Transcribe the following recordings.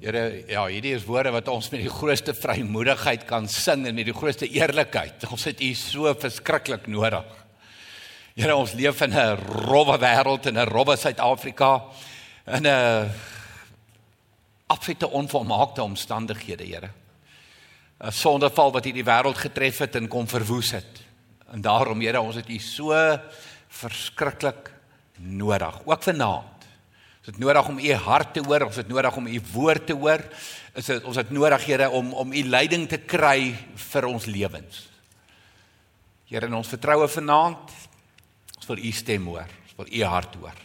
Here, ja, hierdie is woorde wat ons met die grootste vrymoedigheid kan sing en met die grootste eerlikheid. Ons het U so verskriklik nodig. Here, ons leef in 'n rowwe wêreld en 'n rowwe Suid-Afrika in 'n absolute onvolmaakte omstandighede, Here. 'n Sondeval wat hierdie wêreld getref het en kom verwoes het. En daarom, Here, ons het U so verskriklik nodig, ook vanaand. Ons het nodig om u hart te hoor, ons het nodig om u woord te hoor. Is dit ons het nodig Here om om u leiding te kry vir ons lewens. Here, in ons vertroue vanaand, ons wil u stem hoor, ons wil u hart hoor.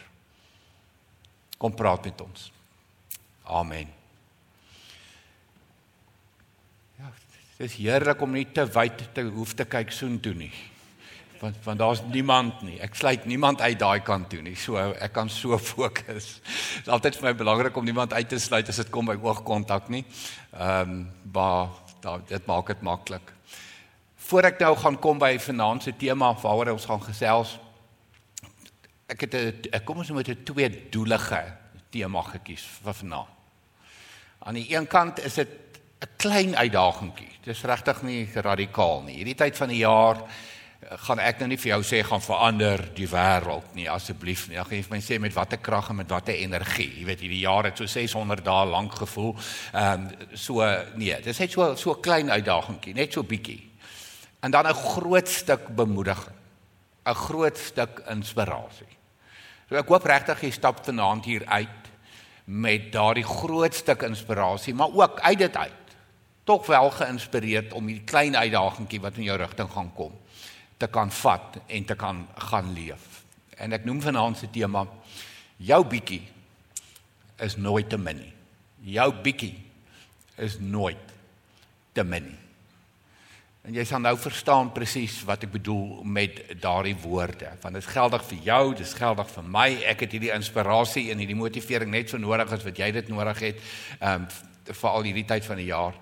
Kom praat met ons. Amen. Ja, dit is heerlik om nie te wyd te hoef te kyk soontoe nie want want daar's niemand nie. Ek sluit niemand uit daai kant toe nie. So ek kan so fokus. Dit is altyd vir my belangrik om niemand uit te sluit as dit kom by oogkontak nie. Ehm um, maar da, dit maak dit maklik. Voor ek nou gaan kom by vanaand se tema waaroor ons gaan gesels. Ek het 'n kom ons moet 'n twee doelige tema gekies vir vanaand. Aan die een kant is dit 'n klein uitdagingkie. Dit is regtig nie radikaal nie. Hierdie tyd van die jaar gaan ek nou nie vir jou sê gaan verander die wêreld nie asseblief nie. Ek gaan my sê met watter krag en met watter energie. Jy weet hierdie jaar het so 600 dae lank gevoel. Ehm um, so nee, dis net so so klein uitdagingkie, net so bietjie. En dan 'n groot stuk bemoediging. 'n Groot stuk inspirasie. So ek hoop regtig jy stap vanaand hier uit met daardie groot stuk inspirasie, maar ook uit dit uit tog wel geïnspireerd om hierdie klein uitdagingkie wat in jou rigting gaan kom te kan vat en te kan gaan leef. En ek noem vanaand se tema jou bietjie is nooit te min nie. Jou bietjie is nooit te min nie. En jy sal nou verstaan presies wat ek bedoel met daardie woorde. Want dit is geldig vir jou, dit is geldig vir my. Ek het hierdie inspirasie en hierdie motivering net so nodig as wat jy dit nodig het. Ehm um, vir al hierdie tyd van die jaar.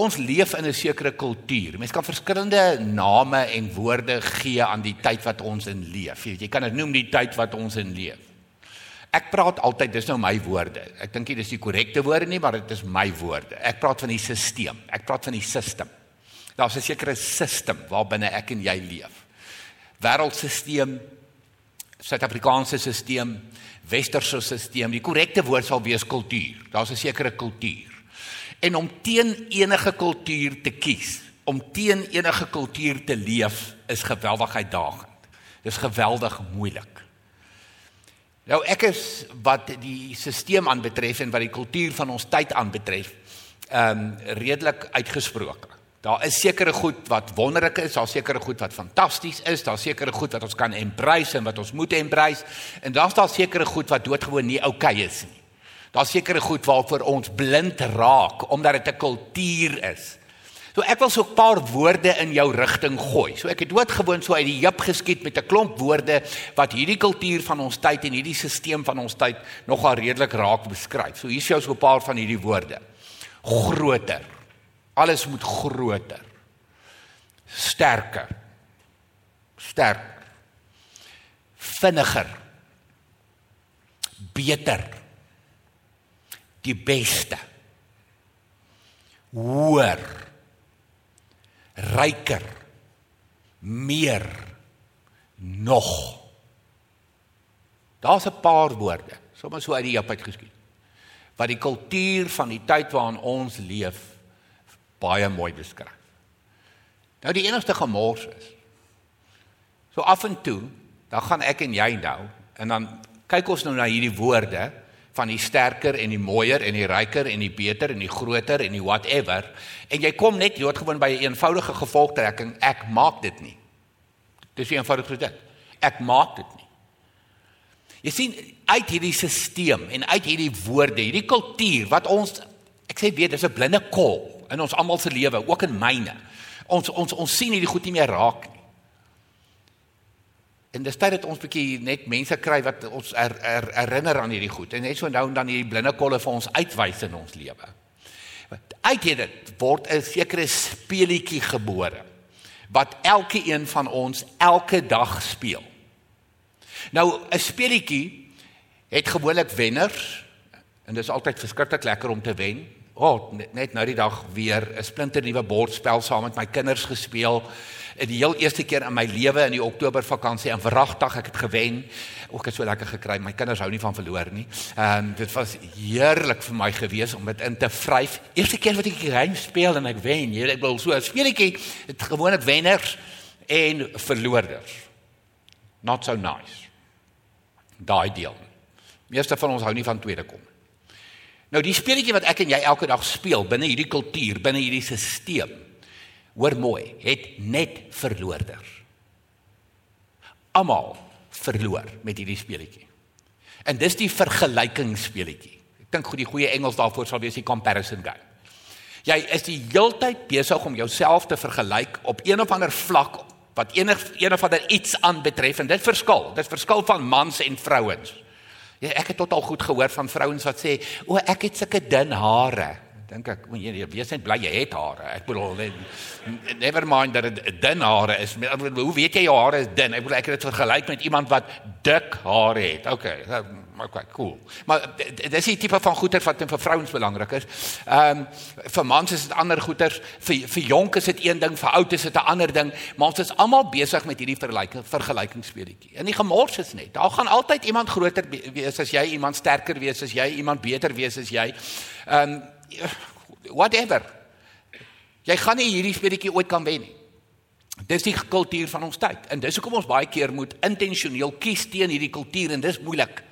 Ons leef in 'n sekere kultuur. Mense kan verskillende name en woorde gee aan die tyd wat ons in leef. Jy kan dit noem die tyd wat ons in leef. Ek praat altyd, dis nou my woorde. Ek dink nie dis die korrekte woorde nie, maar dit is my woorde. Ek praat van die stelsel. Ek praat van die system. Daar's 'n sekere system waarbinne ek en jy leef. Wêreldstelsel, Suid-Afrikaanse stelsel, Westerse stelsel. Die korrekte woord sal wees kultuur. Daar's 'n sekere kultuur en om teen enige kultuur te kies, om teen enige kultuur te leef is geweldig uitdagend. Dis geweldig moeilik. Nou ek is wat die stelsel aanbetref en wat die kultuur van ons tyd aanbetref, ehm um, redelik uitgesproke. Daar is sekere goed wat wonderlik is, daar sekere goed wat fantasties is, daar sekere goed wat ons kan embrace en wat ons moet embrace en daar's daar sekere goed wat doodgewoon nie oukei okay is nie. Daar's sekere goed waarvoor ons blind raak omdat dit 'n kultuur is. So ek wil so 'n paar woorde in jou rigting gooi. So ek het doodgewoon so uit die heup geskiet met 'n klomp woorde wat hierdie kultuur van ons tyd en hierdie stelsel van ons tyd nogal redelik raak beskryf. So hier is jou so 'n paar van hierdie woorde. Groter. Alles moet groter. Sterker. Sterk. Vinniger. Beter die beste. Hoër. Ryker. Meer. Nog. Daar's 'n paar woorde, sommer so uit die heup uit geskiet. Wat die kultuur van die tyd waarin ons leef baie mooi beskryf. Nou die enigste gemors is. So af en toe, dan gaan ek en jy nou en dan kyk ons nou na hierdie woorde van die sterker en die mooier en die ryker en die beter en die groter en die whatever. En jy kom net doodgewoon by 'n eenvoudige gevolgtrekking ek maak dit nie. Dis eenvoudig so dit ek maak dit nie. Jy sien uit hierdie stelsel en uit hierdie woorde hierdie kultuur wat ons ek sê weet dis 'n blinde kol in ons almal se lewe ook in myne. Ons ons ons sien hierdie goed nie meer raak nie En dis tyd dat ons bietjie net mense kry wat ons er, er, herinner aan hierdie goed en net so nou dan hierdie blinde kolle vir ons uitwys in ons lewe. Uit dit word 'n sekere speelietjie gebore wat elke een van ons elke dag speel. Nou 'n speelietjie het gewoonlik wenners En dit is altyd verskriklik lekker om te wen. O, oh, net nou die dag weer 'n splinter nuwe bordspel saam met my kinders gespeel. En die heel eerste keer in my lewe in die Oktober vakansie en verragtig ek het gewen. Ook het so lekker gekry. My kinders hou nie van verloor nie. Ehm dit was heerlik vir my gewees om dit in te vryf. Eerste keer wat ek hier speel en ek wen. Jy ek wil so 'n speletjie, dit gewoonlik wenners en verloorders. Not so nice. Daai deel. Meeste van ons hou nie van tweede kom. Nou die speletjie wat ek en jy elke dag speel binne hierdie kultuur, binne hierdie stelsel. Hoor mooi, het net verloorders. Almal verloor met hierdie speletjie. En dis die vergelykingsspeletjie. Ek dink goed die goeie Engels daarvoor sal wees die comparison game. Jy is die heeltyd besig om jouself te vergelyk op een of ander vlak wat enig een of ander iets aanbetref en dit verskil. Dit verskil van mans en vrouens. Ja, ek het tot al goed gehoor van vrouens wat sê, "O, ek het sulke dun hare." Dink ek, moet jy wees net bly jy het hare. Ek bedoel, never mind dat dit dun hare is. Hoe weet jy jou hare is dun? Ek bedoel ek het dit vergelyk met iemand wat dik hare het. Okay, okay, cool. Maar dis die tipe van goeder wat vir vrouens belangrik is. Ehm um, vir mans is dit ander goeder. Vir vir jonk is dit een ding, vir oud is dit 'n ander ding. Maar ons is almal besig met hierdie vergelyking vergelykingsspeletjie. En die gemors is net. Daar gaan altyd iemand groter wees as jy, iemand sterker wees as jy, iemand beter wees as jy. Ehm um, whatever. Jy gaan nie hierdie speletjie ooit kan wen nie. Dis die kultuur van ons tyd. En dis hoekom ons baie keer moet intentioneel kies teen hierdie kultuur en dis moeilik.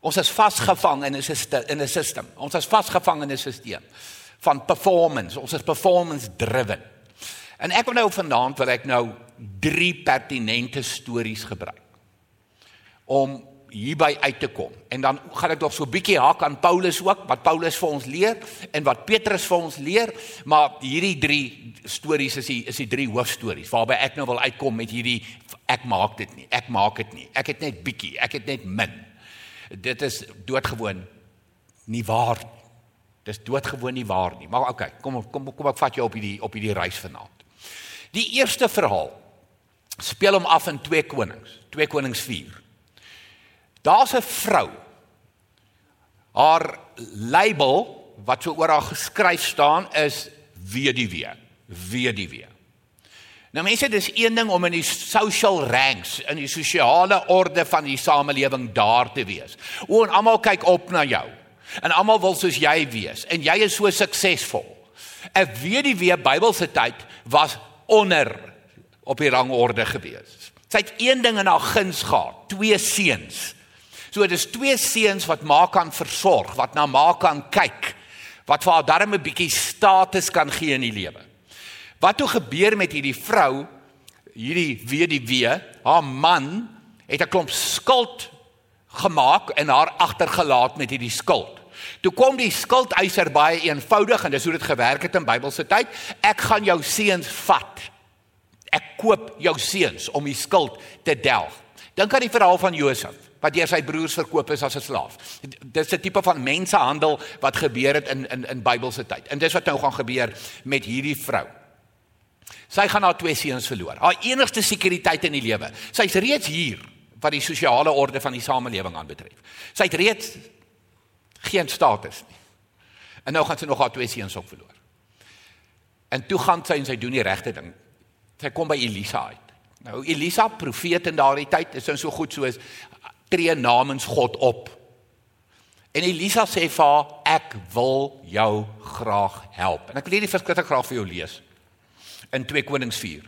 Ons is vasgevang in 'n in 'n stelsel. Ons is vasgevang in 'n stelsel van performance. Ons is performance driven. En ek wil nou vanaand wil ek nou drie pertinente stories gebruik om hierby uit te kom. En dan gaan ek nog so 'n bietjie haak aan Paulus ook wat Paulus vir ons leer en wat Petrus vir ons leer, maar hierdie drie stories is die is die drie hoofstories waarby ek nou wil uitkom met hierdie ek maak dit nie. Ek maak dit nie. Ek het net bietjie, ek het net min dit is doodgewoon nie waar nie. Dis doodgewoon nie waar nie. Maar okay, kom kom kom ek vat jou op hierdie op hierdie reis vanaand. Die eerste verhaal speel hom af in 2 Konings, 2 Konings 4. Daar's 'n vrou. Haar label wat so oor haar geskryf staan is weduwee, weduwee. Nou mense, dis een ding om in die social ranks, in die sosiale orde van die samelewing daar te wees. O, en almal kyk op na jou. En almal wil soos jy wees en jy is so suksesvol. Die weer Bybelse tyd was onder op die rangorde gewees. Sy het een ding in haar guns gehad, twee seuns. So dis twee seuns wat ma kan versorg, wat na ma kan kyk, wat vir haar darm 'n bietjie status kan gee in die lewe. Wat toe gebeur met hierdie vrou, hierdie weduwee, haar man het 'n klomp skuld gemaak en haar agtergelaat met hierdie skuld. Toe kom die skuldeiser baie eenvoudig en dis hoe dit gewerk het in Bybelse tyd. Ek gaan jou seuns vat. Ek koop jou seuns om die skuld te delg. Dink aan die verhaal van Josef wat deur sy broers verkoop is as 'n slaaf. Dis 'n tipe van mensehandel wat gebeur het in in in Bybelse tyd. En dis wat nou gaan gebeur met hierdie vrou. Sy gaan haar twee seuns verloor. Haar enigste sekuriteit in die lewe. Sy's reeds hier wat die sosiale orde van die samelewing aanbetref. Sy het reeds geen status nie. En nou gaan sy nog haar twee seuns ook verloor. En toe gaan sy en sy doen die regte ding. Sy kom by Elisa uit. Nou Elisa profeet in daardie tyd is so goed soos tree namens God op. En Elisa sê vir haar ek wil jou graag help. En ek wil hierdie verskriklik graag vir jou lees in 2 Konings 4.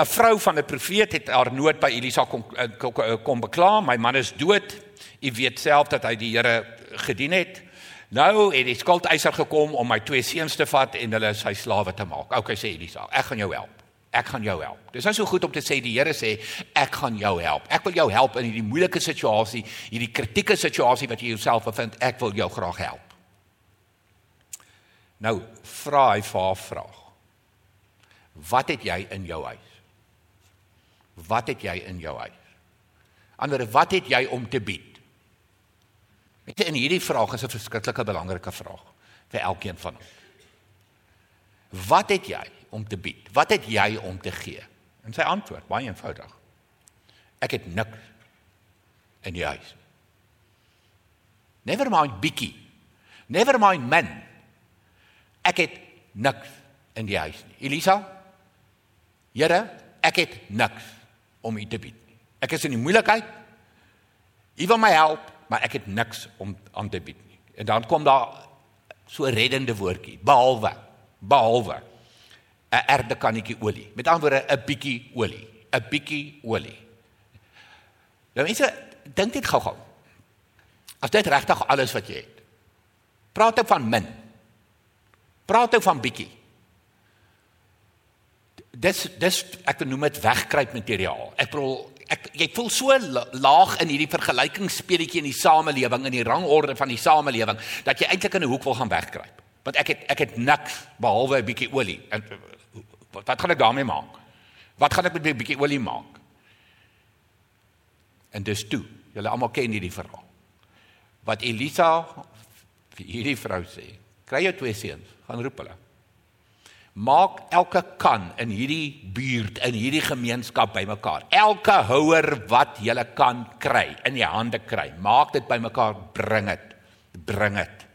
'n Vrou van 'n profeet het haar nood by Elisa kom eh, kom, eh, kom bekla. My man is dood. U weet self dat hy die Here gedien het. Nou het die skuldeiser gekom om my twee seuns te vat en hulle sy slawe te maak. Okay sê Elisa, ek gaan jou help. Ek gaan jou help. Dis nou so goed om te sê die Here sê ek gaan jou help. Ek wil jou help in hierdie moeilike situasie, hierdie kritieke situasie wat jy jouself bevind. Ek wil jou graag help. Nou vra hy vir haar vraag. Wat het jy in jou huis? Wat het jy in jou huis? Ander wat het jy om te bied? Jy in hierdie vraag is 'n verskriklike belangrike vraag vir elkeen van ons. Wat het jy om te bied? Wat het jy om te gee? En sy antwoord, baie eenvoudig. Ek het niks in die huis. Never mind bietjie. Never mind min. Ek het niks in die huis nie. Elisa? Here, ek het niks om u te bied nie. Ek is in die moeilikheid. U wil my help, maar ek het niks om aan te bied nie. En dan kom daar so reddende woordjie, behalwe behalwe 'n erde kannetjie olie. Met ander woorde 'n bietjie olie, 'n bietjie olie. Nou mense, dink dit gou-gou. As dit regtig alles wat jy het. Praat ou van min. Praat ou van bietjie. Dis dis ek noem dit wegkruip materiaal. Ek bedoel ek jy voel so laag in hierdie vergelykingsspeletjie in die samelewing in die rangorde van die samelewing dat jy eintlik in 'n hoek wil gaan wegkruip. Want ek het ek het niks behalwe 'n bietjie olie. En wat gaan ek daarmee maak? Wat gaan ek met 'n bietjie olie maak? En dis toe. Julle almal ken hierdie verhaal. Wat Elisa vir hierdie vrou sê, kry jou twee seuns, gaan roep hulle maak elke kan in hierdie buurt in hierdie gemeenskap bymekaar. Elke houer wat jy kan kry in die hande kry, maak dit bymekaar, bring dit. Bring dit.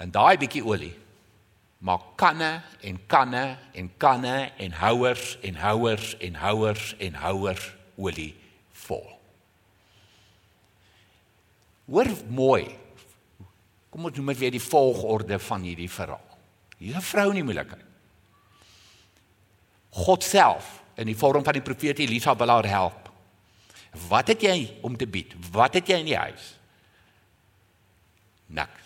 En daai bietjie olie maak kanne en kanne en kanne en houers en houers en houers en houers olie vol. Hoor mooi. Kom ons noem dit weer die volgorde van hierdie verhaal. Hier's 'n vrou in die moeilikheid. God self in die vorm van die profeet Elisa wil haar help. Wat het jy om te bied? Wat het jy in die huis? Niks.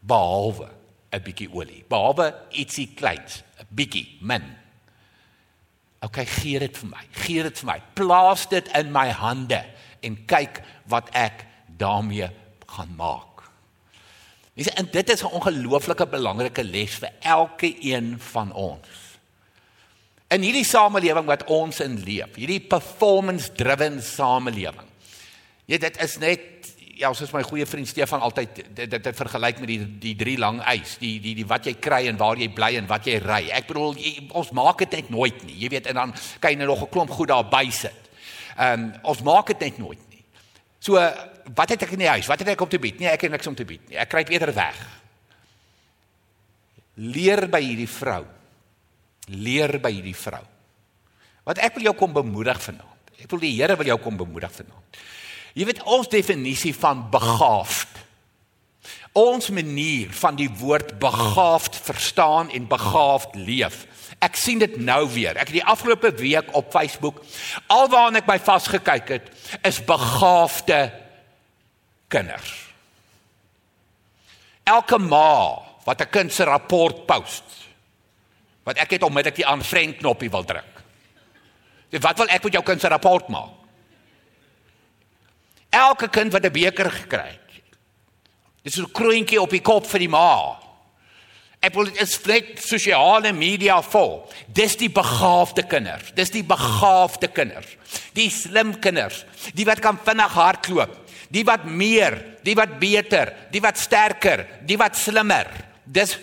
Behalwe 'n bietjie olie. Behalwe ietsie kleins, 'n bietjie min. OK, gee dit vir my. Gee dit vir my. Plaas dit in my hande en kyk wat ek daarmee gaan maak. Dis en dit is 'n ongelooflike belangrike les vir elke een van ons. In hierdie samelewing wat ons in leef, hierdie performance driven samelewing. Ja, dit is net ja, soos my goeie vriend Stefan altyd dit dit vergelyk met die die drie lang ys, die die die wat jy kry en waar jy bly en wat jy ry. Ek bedoel jy, ons maak dit net nooit nie. Jy weet en dan kan jy nog 'n klomp goed daar by sit. Ehm um, ons maak dit net nooit nie. So wat het ek in die huis? Wat het ek om te bied? Nee, ek het niks om te bied nie. Ek kruip eerder weg. Leer by hierdie vrou. Leer by hierdie vrou. Wat ek wil jou kom bemoedig vanaand. Ek wil die Here wil jou kom bemoedig vanaand. Jy weet ons definisie van begaafd. Ons manier van die woord begaafd verstaan en begaafd leef. Ek sien dit nou weer. Ek het die afgelope week op Facebook alwaar ek by vasgekyk het, is begaafde kinders. Elke ma wat 'n kind se rapport post wat ek het onmiddellik die aanvriend knoppie wil druk. Dis wat wil ek met jou kind se rapport maak? Elke kind wat 'n beker gekry het. Dis 'n kroontjie op die kop vir die ma. Ek wil is net sosiale media vol. Dis die begaafde kinders. Dis die begaafde kinders. Die slim kinders, die wat kan vinnig hardloop, die wat meer, die wat beter, die wat sterker, die wat slimmer. Dis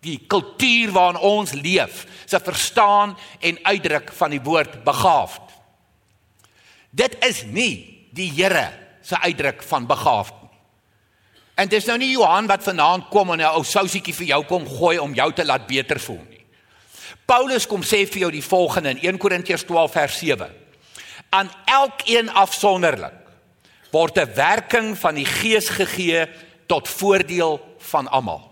die kultuur waarin ons leef, se verstaan en uitdruk van die woord begaafd. Dit is nie die Here se uitdruk van begaafd nie. En dis nou nie Johan wat vanaand kom en 'n ou sousietjie vir jou kom gooi om jou te laat beter voel nie. Paulus kom sê vir jou die volgende in 1 Korintiërs 12 vers 7. Aan elkeen afsonderlik word 'n werking van die Gees gegee tot voordeel van almal.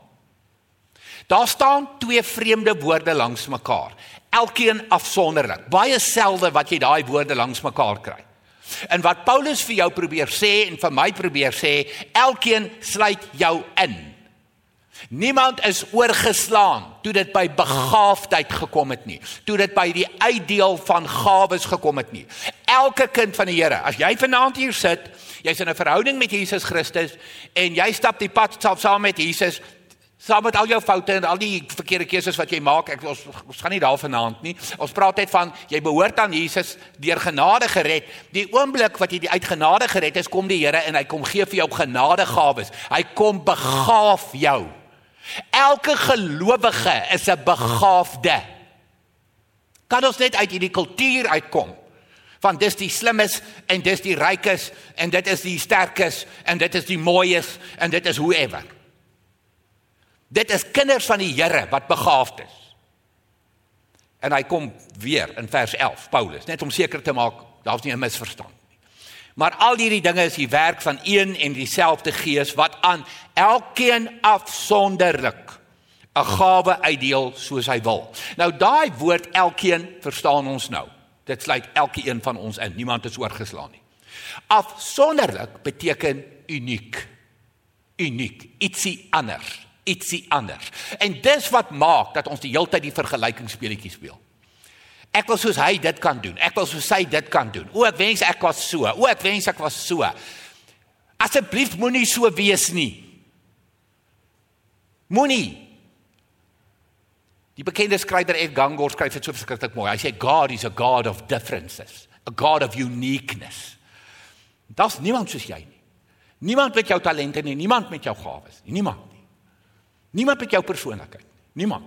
Daar staan twee vreemde woorde langs mekaar, elkeen afsonderlik. Baie selde wat jy daai woorde langs mekaar kry. En wat Paulus vir jou probeer sê en vir my probeer sê, elkeen sluit jou in. Niemand is oorgeslaan toe dit by begaafdheid gekom het nie. Toe dit by die uitdeel van gawes gekom het nie. Elke kind van die Here, as jy vanaand hier sit, jy's in 'n verhouding met Jesus Christus en jy stap die pad saam met Jesus, saam met al jou foute en al die verkeerde keuses wat jy maak, ek ons, ons gaan nie daar vanaand nie. Ons praat net van jy behoort aan Jesus deur genade gered. Die oomblik wat jy die uit genade gered is, kom die Here en hy kom gee vir jou genadegawes. Hy kom begaaf jou. Elke gelowige is 'n begaafde. Kan ons net uit hierdie kultuur uitkom Van dis die slimmes en dis die rykes en dit is die sterkes en dit is die mooies en dit is whoever. Dit is kinders van die Here wat begaafd is. En hy kom weer in vers 11 Paulus net om seker te maak daar's nie 'n misverstand nie. Maar al hierdie dinge is die werk van een en dieselfde Gees wat aan elkeen afsonderlik 'n gawe uitdeel soos hy wil. Nou daai woord elkeen verstaan ons nou. Dit sluit elkeen van ons in. Niemand is oorgeslaan nie. Afsonderlik beteken uniek. Uniek, ietsie anders ietsie anders. En dis wat maak dat ons die hele tyd die vergelykingsspeletjie speel. Ek wil soos hy dit kan doen. Ek wil soos hy dit kan doen. O, ek wens ek was so. O, ek wens ek was so. Asseblief moenie so wees nie. Moenie. Die bekende skrywer Ed Gangor skryf dit so verskriklik mooi. Hy sê God is a God of differences, a God of uniqueness. Daar's niemand soos jy nie. Niemand met jou talente nie, niemand met jou gawes nie. Niemand. Niemand met jou persoonlikheid. Niemand.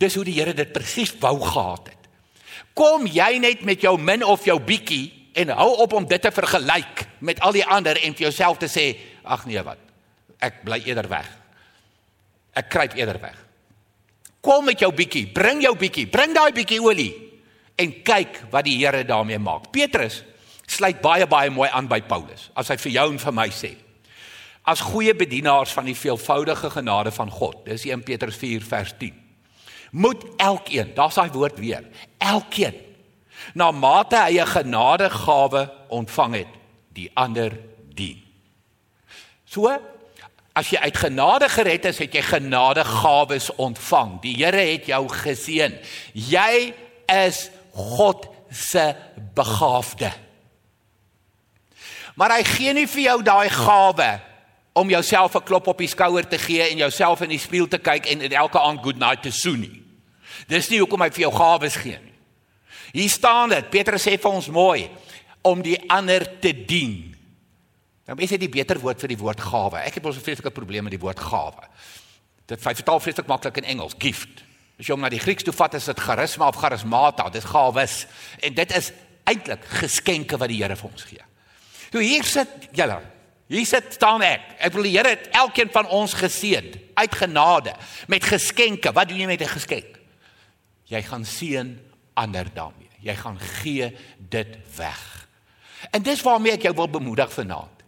Dis hoe die Here dit presies wou gehad het. Kom jy net met jou min of jou bietjie en hou op om dit te vergelyk met al die ander en vir jouself te sê, ag nee wat. Ek bly eerder weg. Ek kruip eerder weg. Kom met jou bietjie, bring jou bietjie, bring daai bietjie olie en kyk wat die Here daarmee maak. Petrus sluit baie baie mooi aan by Paulus as hy vir jou en vir my sê as goeie bedienaars van die veelvoudige genade van God. Dis 1 Petrus 4 vers 10. Moet elkeen, daar's daai woord weer, elkeen na mate hy 'n genadegawe ontvang het, die ander dien. So as jy uit genade gered is, het jy genadegawes ontvang. Die Here het jou geseën. Jy is God se begaafde. Maar hy gee nie vir jou daai gawe om jouself 'n klop op die skouer te gee en jouself in die spieël te kyk en elke aand good night te soen nie. Dis nie hoekom hy vir jou gawes gee nie. Hier staan dit, Petrus sê vir ons mooi om die ander te dien. Nou mense het die beter woord vir die woord gawe. Ek het mos 'n vreeslike probleem met die woord gawe. Dit vertaal vreeslik maklik in Engels, gift. As jy hom na die Grieks toe vat, is dit charisma of charismata, dit gawes. En dit is eintlik geskenke wat die Here vir ons gee. Toe hier sit julle Hier sit staan ek. Ek wil die Here het elkeen van ons geseën uit genade met geskenke. Wat doen jy met 'n geskenk? Jy gaan seën ander daarmee. Jy gaan gee dit weg. En dis waarmee ek jou wil bemoedig vanaand.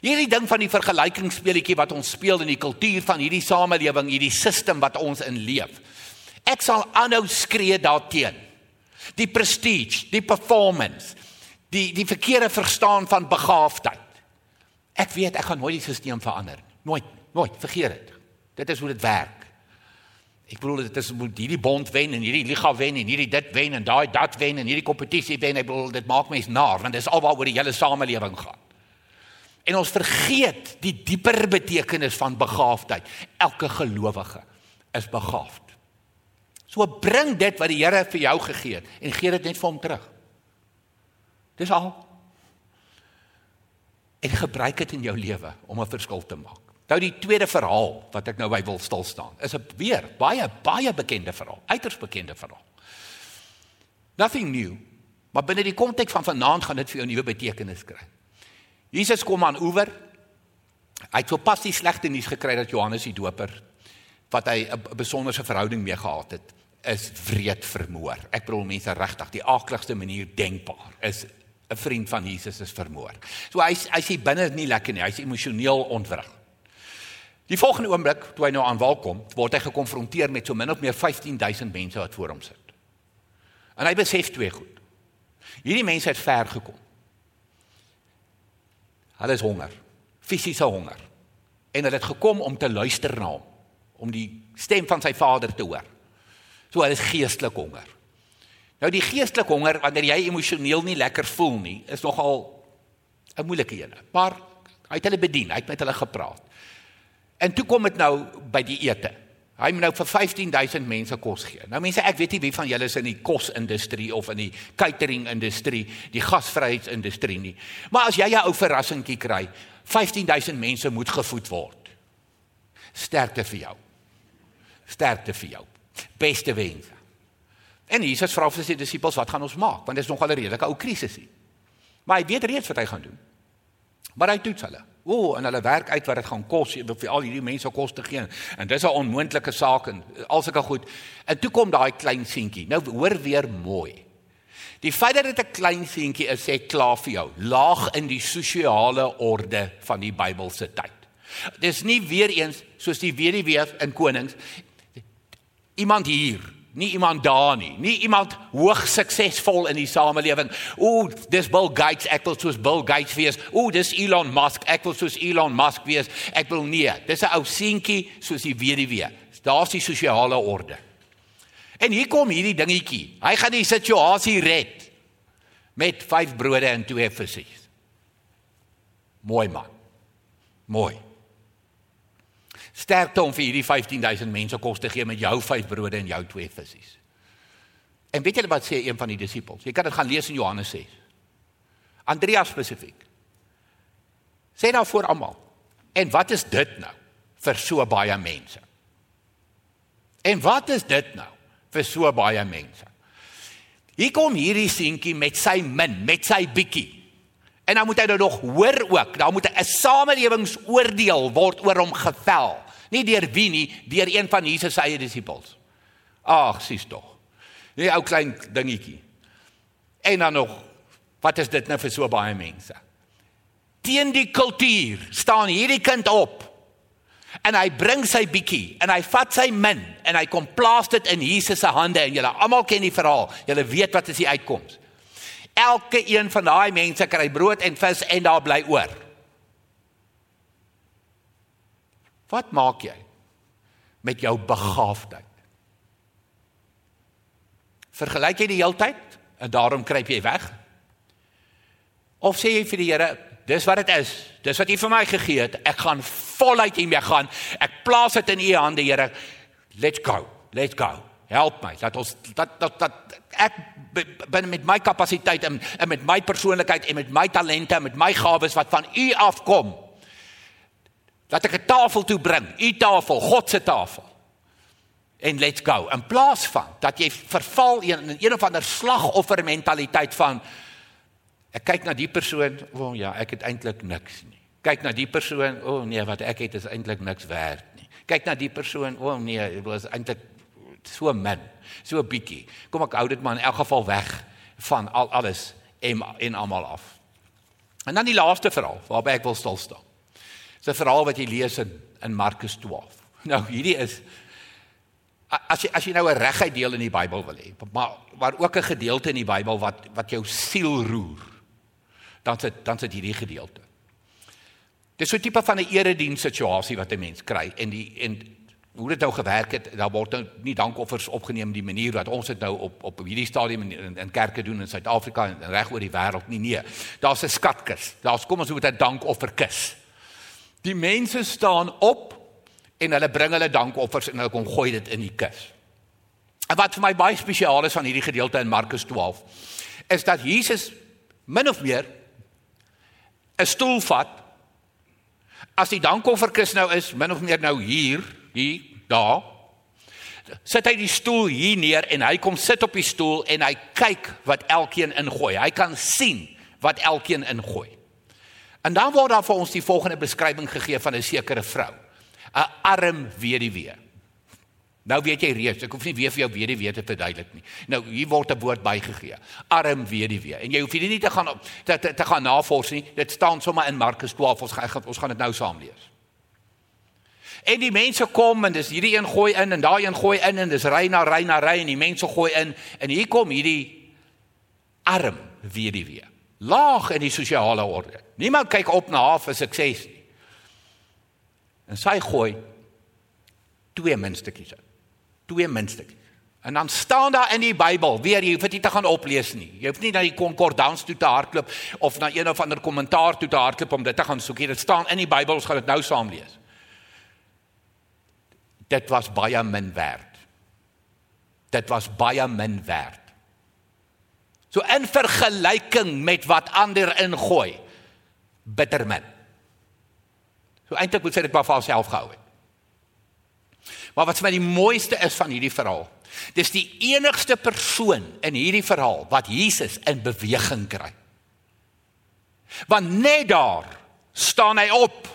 Hierdie ding van die vergelykingsspeletjie wat ons speel in die kultuur van hierdie samelewing, hierdie stelsel wat ons in leef. Ek sal aanhou skree daarteen. Die prestige, die performance, die die verkeerde verstaan van begaafdheid. Ek weet ek gaan nooit die stelsel verander. Nooit, nooit, vergeet dit. Dit is hoe dit werk. Ek bedoel dit is moet hierdie bond wen en hierdie liga wen en hierdie dit wen en daai dat wen en hierdie kompetisie wen. Ek bedoel dit maak mense naar want dit is alwaaroor die hele samelewing gaan. En ons vergeet die dieper betekenis van begaafdheid. Elke gelowige is begaafd. So bring dit wat die Here vir jou gegee het en gee dit net vir hom terug. Dis al en gebruik dit in jou lewe om 'n verskil te maak. Nou die tweede verhaal wat ek nou by wil stil staan, is 'n weer baie baie bekende verhaal, uiters bekende verhaal. Nothing new, maar binne die konteks van vanaand gaan dit vir jou 'n nuwe betekenis kry. Jesus kom aan oewer. Hy het sopas die slegte nuus gekry dat Johannes die Doper wat hy 'n besonderse verhouding mee gehad het, is wreed vermoor. Ek bedoel mense regtig die aakligste manier denkbaar is 'n vriend van Jesus is vermoor. So hy hy sê binne nie lekker nie, hy's emosioneel ontwrig. Die volgende oomblik toe hy nou aan wal kom, word hy gekonfronteer met so min of meer 15000 mense wat voor hom sit. En hy besef twee goed. Hierdie mense het ver gekom. Hulle is honger, fisiese honger. En hulle het gekom om te luister na hom, om die stem van sy Vader te hoor. So hulle is geestelik honger. Nou die geestelike honger wanneer jy emosioneel nie lekker voel nie, is nogal 'n moeilike een. Maar hy het hulle bedien, hy het met hulle gepraat. En toe kom dit nou by die ete. Hy moet nou vir 15000 mense kos gee. Nou mense, ek weet nie wie van julle is in die kosindustrie of in die catering industrie, die gasvryheidsindustrie nie. Maar as jy 'n ou verrassingkie kry, 15000 mense moet gevoed word. Sterkte vir jou. Sterkte vir jou. Beste wense. En Jesus vra vir sy disippels, "Wat gaan ons maak?" Want dit is nogal 'n redelike ou krisis hier. Maar hy weet reeds wat hy gaan doen. Maar hy toets hulle. O, oh, en hulle werk uit wat dit gaan kos vir al hierdie mense kos te gee. En dis 'n onmoontlike saak en al sulke goed. En toe kom daai klein seentjie. Nou hoor weer mooi. Die feit dat dit 'n klein seentjie is, sê klaar vir jou. Laag in die sosiale orde van die Bybelse tyd. Dis nie weer eens soos die weduwee in Konings iemand hier nie iemand daar nie, nie iemand hoog suksesvol in die samelewing. Ooh, dis Bill Gates, ek wil soos Bill Gates wees. Ooh, dis Elon Musk, ek wil soos Elon Musk wees. Ek wil nie. Dis 'n ou seentjie soos die weduwee. Daar's die sosiale orde. En hier kom hierdie dingetjie. Hy gaan die situasie red met 5 brode en 2 visse. Mooi man. Mooi. Sterkte om vir hierdie 15000 mense kos te gee met jou 5 brode en jou 2 visse. En weet julle wat sê een van die disippels? Jy kan dit gaan lees in Johannes 6. Andreas spesifiek. Sê nou vir almal. En wat is dit nou vir so baie mense? En wat is dit nou vir so baie mense? Hier kom hierdie seentjie met sy min, met sy bietjie. En dan moet hy nou nog hoor ook, daar moet 'n samelewingsoordeel word oor hom gevel. Nie deur wie nie, deur een van Jesus se eie disippels. Ag, sies tog. Nee, ou klein dingetjie. En dan nog, wat is dit nou vir so baie mense? Teen die kultuur staan hierdie kind op. En hy bring sy bietjie en hy vat sy min en hy kom plaas dit in Jesus se hande en julle almal ken die verhaal. Julle weet wat is die uitkoms. Elke een van daai mense kry brood en vis en daar bly oor. Wat maak jy met jou begaafdheid? Vergelyk jy die heeltyd en daarom kruip jy weg? Of sê jy vir die Here, dis wat dit is. Dis wat U vir my gegee het. Ek gaan voluit hiermee gaan. Ek plaas dit in U hande, Here. Let's go. Let's go. Help my. Dat ons dat dat dat ek binne met my kapasiteit en, en met my persoonlikheid en met my talente en met my gawes wat van U afkom dat ek 'n tafel toe bring, u tafel, God se tafel. En let's go. In plaas van dat jy verval in een of ander slagoffer mentaliteit van ek kyk na die persoon, o oh ja, ek het eintlik niks nie. Kyk na die persoon, o oh nee, wat ek het is eintlik niks werd nie. Kyk na die persoon, o oh nee, dit was eintlik so min, so bietjie. Kom ek hou dit maar in elk geval weg van al alles en en almal af. En dan die laaste verhaal waarby ek wil stil staan. 'n verhaal wat jy lees in in Markus 12. Nou hierdie is as jy as jy nou 'n reguit deel in die Bybel wil hê, maar maar ook 'n gedeelte in die Bybel wat wat jou siel roer. Dan sit dan sit hierdie gedeelte. Dis so 'n tipe van 'n erediens situasie wat 'n mens kry en die en hoe dit nou gewerk het, daar word nou nie dankoffers opgeneem die manier wat ons dit nou op op hierdie stadium in, in, in kerke doen in Suid-Afrika en reg oor die wêreld nie nee. Daar's 'n skatkis. Daar's kom ons moet 'n dankofferkis. Die mense staan op en hulle bring hulle dankoffers en hulle kom gooi dit in die kus. En wat vir my baie spesiaal is van hierdie gedeelte in Markus 12 is dat Jesus min of meer 'n stoel vat. As die dankofferkus nou is min of meer nou hier, hier, daar. Sit hy die stoel hier neer en hy kom sit op die stoel en hy kyk wat elkeen ingooi. Hy kan sien wat elkeen ingooi. En dan word daar vir ons die volgende beskrywing gegee van 'n sekere vrou. 'n Arm weduwee. Nou weet jy reeds, ek hoef nie weer vir jou weduwee te verduidelik nie. Nou hier word 'n woord bygegee. Arm weduwee. En jy hoef hier nie te gaan te, te, te gaan navors nie. Dit staan sommer in Markus 12. Ons gaan ons gaan dit nou saam lees. En die mense kom en dis hierdie een gooi in en daai een gooi in en dis ry na ry na ry en die mense gooi in en hier kom hierdie arm weduwee laag in die sosiale orde. Niemand kyk op na haar vir sukses nie. En sy gooi twee muntstukkies in. Twee muntstukkies. En dan staan daar in die Bybel, weer jy hoef dit nie te gaan oplees nie. Jy hoef nie na die konkordans toe te hardloop of na een of ander kommentaar toe te hardloop om dit te gaan soek nie. Dit staan in die Bybel, ons gaan dit nou saam lees. Dit was baie min werd. Dit was baie min werd. So in vergelyking met wat ander ingooi, bitter min. So eintlik moet sy dit maar vir haarself gehou het. Maar wat vir my die mooiste is van hierdie verhaal, Dis die enigste persoon in hierdie verhaal wat Jesus in beweging kry. Want net daar staan hy op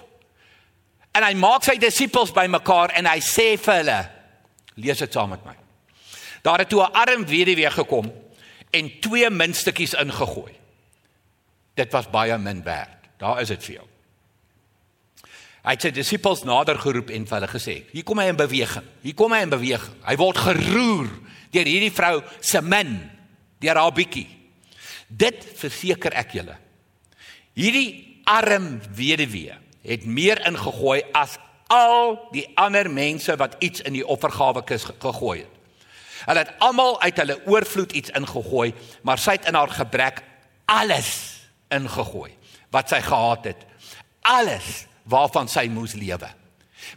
en hy maak sy disippels bymekaar en hy sê vir hulle lees dit saam met my. Daar het toe 'n arm weduwee gekom en twee muntstukkies ingegooi. Dit was baie min werd. Daar is dit vir jou. Hy het sy disippels nader geroep en vir hulle gesê: "Hier kom hy in beweging. Hier kom hy in beweging. Hy word geroer deur hierdie vrou se min, deur haar bietjie. Dit verseker ek julle. Hierdie arm weduwee het meer ingegooi as al die ander mense wat iets in die offergawe kus gegooi het. Hulle het almal uit hulle oorvloed iets ingegooi, maar sy het in haar gebrek alles ingegooi wat sy gehad het. Alles waarvan sy moes lewe.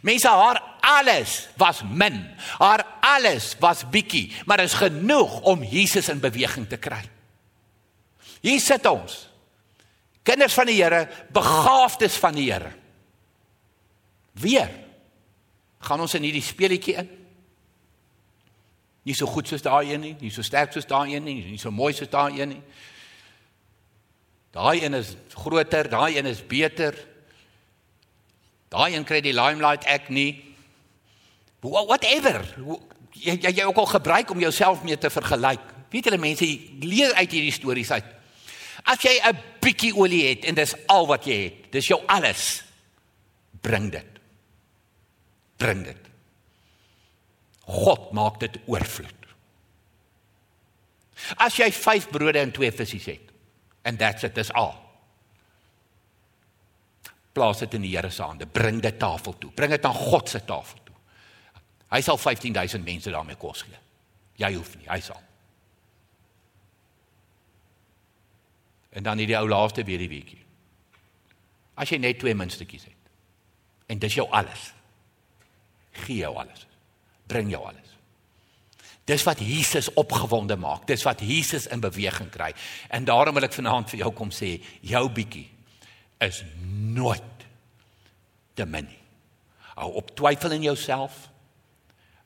Mense haar alles was min. Haar alles was bietjie, maar is genoeg om Jesus in beweging te kry. Hier sit ons. Kinders van die Here, begaafdes van die Here. Weer gaan ons in hierdie speletjie in. Nie so goed soos daai een nie, nie so sterk soos daai een nie, nie so mooi soos daai een nie. Daai een is groter, daai een is beter. Daai een kry die limelight ek nie. Whatever. Jy jy jy ook al gebruik om jouself mee te vergelyk. Weet julle mense leer uit hierdie stories uit. As jy 'n bietjie olie het en dis al wat jy het, dis jou alles. Bring dit. Bring dit. God maak dit oorvloed. As jy 5 brode en 2 visse het and that's it, dis al plaas dit in die Here se hande. Bring dit tafel toe. Bring dit aan God se tafel toe. Hy sal 15000 mense daarmee kos gee. Jy hoef nie, hy sal. En dan hierdie ou laaste weer die weekie. As jy net twee muntstukkies het en dis jou alles. Gee jou alles. Bring jou alles. Dis wat Jesus opgewonde maak. Dis wat Jesus in beweging kry. En daarom wil ek vanaand vir jou kom sê, jou bietjie is nooit te min. Hou op twyfel in jouself.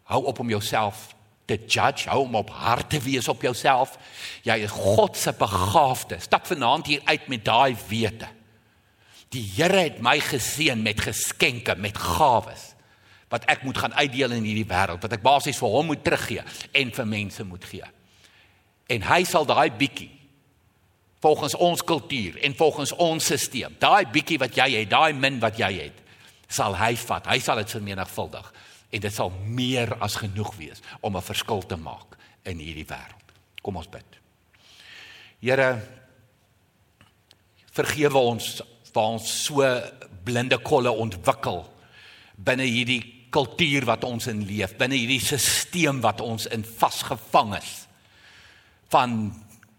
Hou op om jouself te judge, hou om op hard te wees op jouself. Jy is God se begaafde. Stap vanaand hier uit met daai wete. Die Here het my geseën met geskenke, met gawes wat ek moet gaan uitdeel in hierdie wêreld, wat ek basies vir hom moet teruggee en vir mense moet gee. En hy sal daai bietjie volgens ons kultuur en volgens ons stelsel. Daai bietjie wat jy het, daai min wat jy het, sal hy vat. Hy sal dit vermenigvuldig en dit sal meer as genoeg wees om 'n verskil te maak in hierdie wêreld. Kom ons bid. Here vergewe ons waar ons so blinde kolle ontwikkel binne hierdie kultuur wat ons in leef, binne hierdie stelsel wat ons in vasgevang is van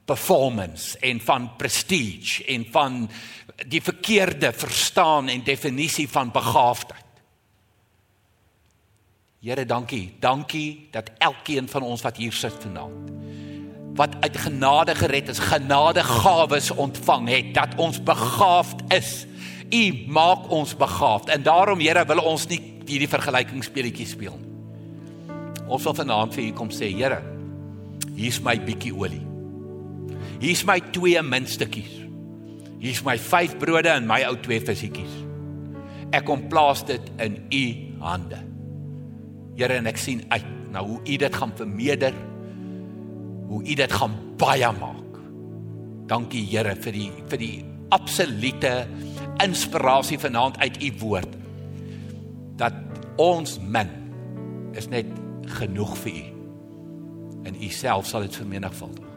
performance en van prestige en van die verkeerde verstaan en definisie van begaafdheid. Here, dankie. Dankie dat elkeen van ons wat hier sit vanaand wat uit genade gered is, genadegawes ontvang het, dat ons begaafd is. U maak ons begaafd en daarom Here wil ons nie hierdie vergelykingsspeletjie speel. Ons wil vanaand vir U kom sê, Here, hier's my bietjie olie. Hier's my twee muntstukkies. Hier's my vyf brode en my ou twee visietjies. Ek kom plaas dit in u hande. Here en ek sien uit na hoe u dit gaan vermeerder. Hoe u dit gaan baie maak. Dankie Here vir die vir die absolute inspirasie vanaand uit u woord. Dat ons min is net genoeg vir u. En u self sal dit vermenigvuldig.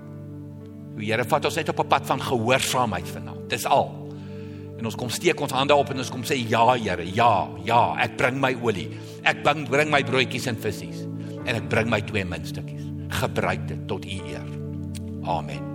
Die Here vat ons net op 'n pad van gehoorsaamheid vanaand. Dis al. En ons kom steek ons hande op en ons kom sê ja Here, ja, ja, ek bring my olie. Ek bring bring my broodjies en visse en ek bring my twee muntstukkies. Gebruik dit tot u eer. Amen.